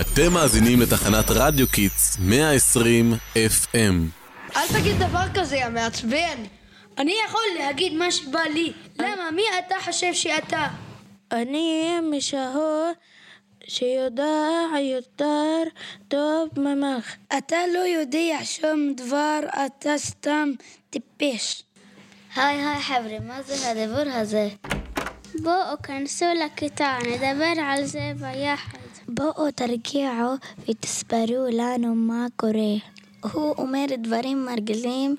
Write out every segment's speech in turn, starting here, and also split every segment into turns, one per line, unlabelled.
אתם מאזינים לתחנת רדיו קידס 120 FM.
אל תגיד דבר כזה, יא מעצבן.
אני יכול להגיד מה שבא לי. למה? מי אתה חושב שאתה?
אני מישהו שיודע יותר טוב ממך.
אתה לא יודע שום דבר, אתה סתם טיפש.
היי היי חבר'ה, מה זה הדיבור הזה? בואו כנסו לכיתה, נדבר על זה ביחד.
בואו תרגיעו ותספרו לנו מה קורה. הוא אומר דברים מרגילים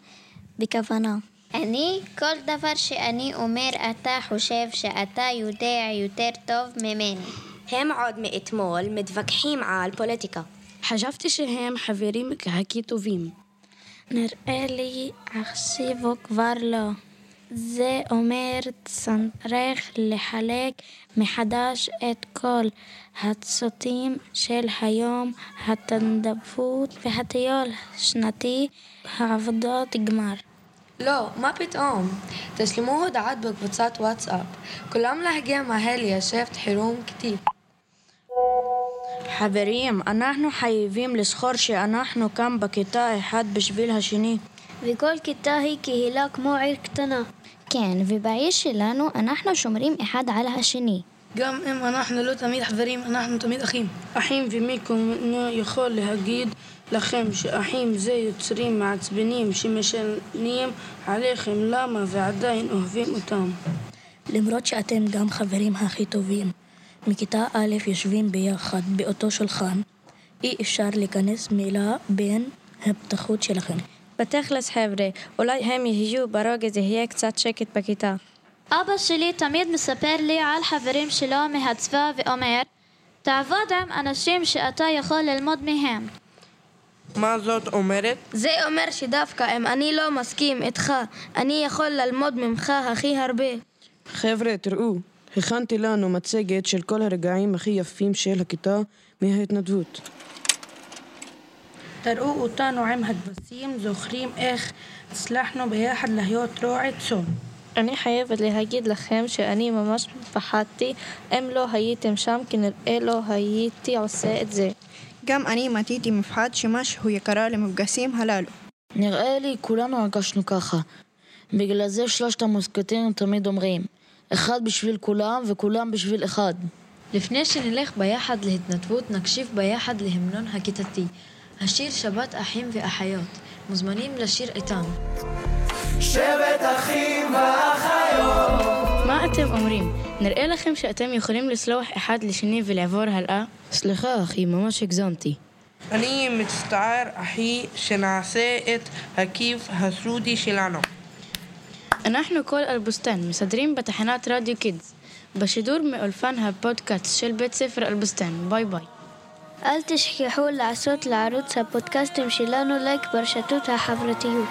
בכוונה.
אני, כל דבר שאני אומר אתה חושב שאתה יודע יותר טוב ממני.
הם עוד מאתמול מתווכחים על פוליטיקה.
חשבתי שהם חברים הכי טובים.
נראה לי עכשיו כבר לא. זה אומר צריך לחלק מחדש את כל הצוטים של היום, התנדבות והטיול שנתי, העבודות גמר.
לא, מה פתאום? תשלמו הודעת בקבוצת וואטסאפ. כולם להגיע מהר לישבת חירום כתיב.
חברים, אנחנו חייבים לזכור שאנחנו כאן בכיתה אחד בשביל השני.
וכל כיתה היא קהילה כמו עיר קטנה.
כן, ובעיר שלנו אנחנו שומרים אחד על השני.
גם אם אנחנו לא תמיד חברים, אנחנו תמיד אחים.
אחים ומי כמונו יכול להגיד לכם שאחים זה יוצרים מעצבנים שמשנים עליכם למה ועדיין אוהבים אותם.
למרות שאתם גם חברים הכי טובים. מכיתה א' יושבים ביחד באותו שולחן, אי אפשר להיכנס מילה בין הפתחות שלכם.
בתכלס חבר'ה, אולי הם יהיו ברוגז יהיה קצת שקט בכיתה.
אבא שלי תמיד מספר לי על חברים שלו מהצבא ואומר תעבוד עם אנשים שאתה יכול ללמוד מהם.
מה זאת אומרת?
זה אומר שדווקא אם אני לא מסכים איתך, אני יכול ללמוד ממך הכי הרבה.
חבר'ה, תראו, הכנתי לנו מצגת של כל הרגעים הכי יפים של הכיתה מההתנדבות. תראו אותנו עם הכבשים, זוכרים איך הצלחנו ביחד להיות רועי צאן.
אני חייבת להגיד לכם שאני ממש פחדתי, אם לא הייתם שם כנראה לא הייתי עושה את זה.
גם אני מתיתי מפחד שמשהו יקרה למפגשים הללו.
נראה לי כולנו הרגשנו ככה. בגלל זה שלושת המוסקטים תמיד אומרים, אחד בשביל כולם וכולם בשביל אחד.
לפני שנלך ביחד להתנדבות, נקשיב ביחד להמנון הכיתתי. השיר שבת אחים ואחיות. מוזמנים לשיר איתנו.
שבט אחים ואחיות.
מה אתם אומרים? נראה לכם שאתם יכולים לסלוח אחד לשני ולעבור הלאה?
סליחה אחי, ממש הגזמתי.
אני מצטער אחי שנעשה את הכיף הסודי שלנו.
אנחנו כל אלבוסטן מסדרים בתחנת רדיו קידס בשידור מאולפן הפודקאסט של בית ספר אלבוסטן ביי ביי
אל תשכחו לעשות לערוץ הפודקאסטים שלנו לייק ברשתות החברתיות.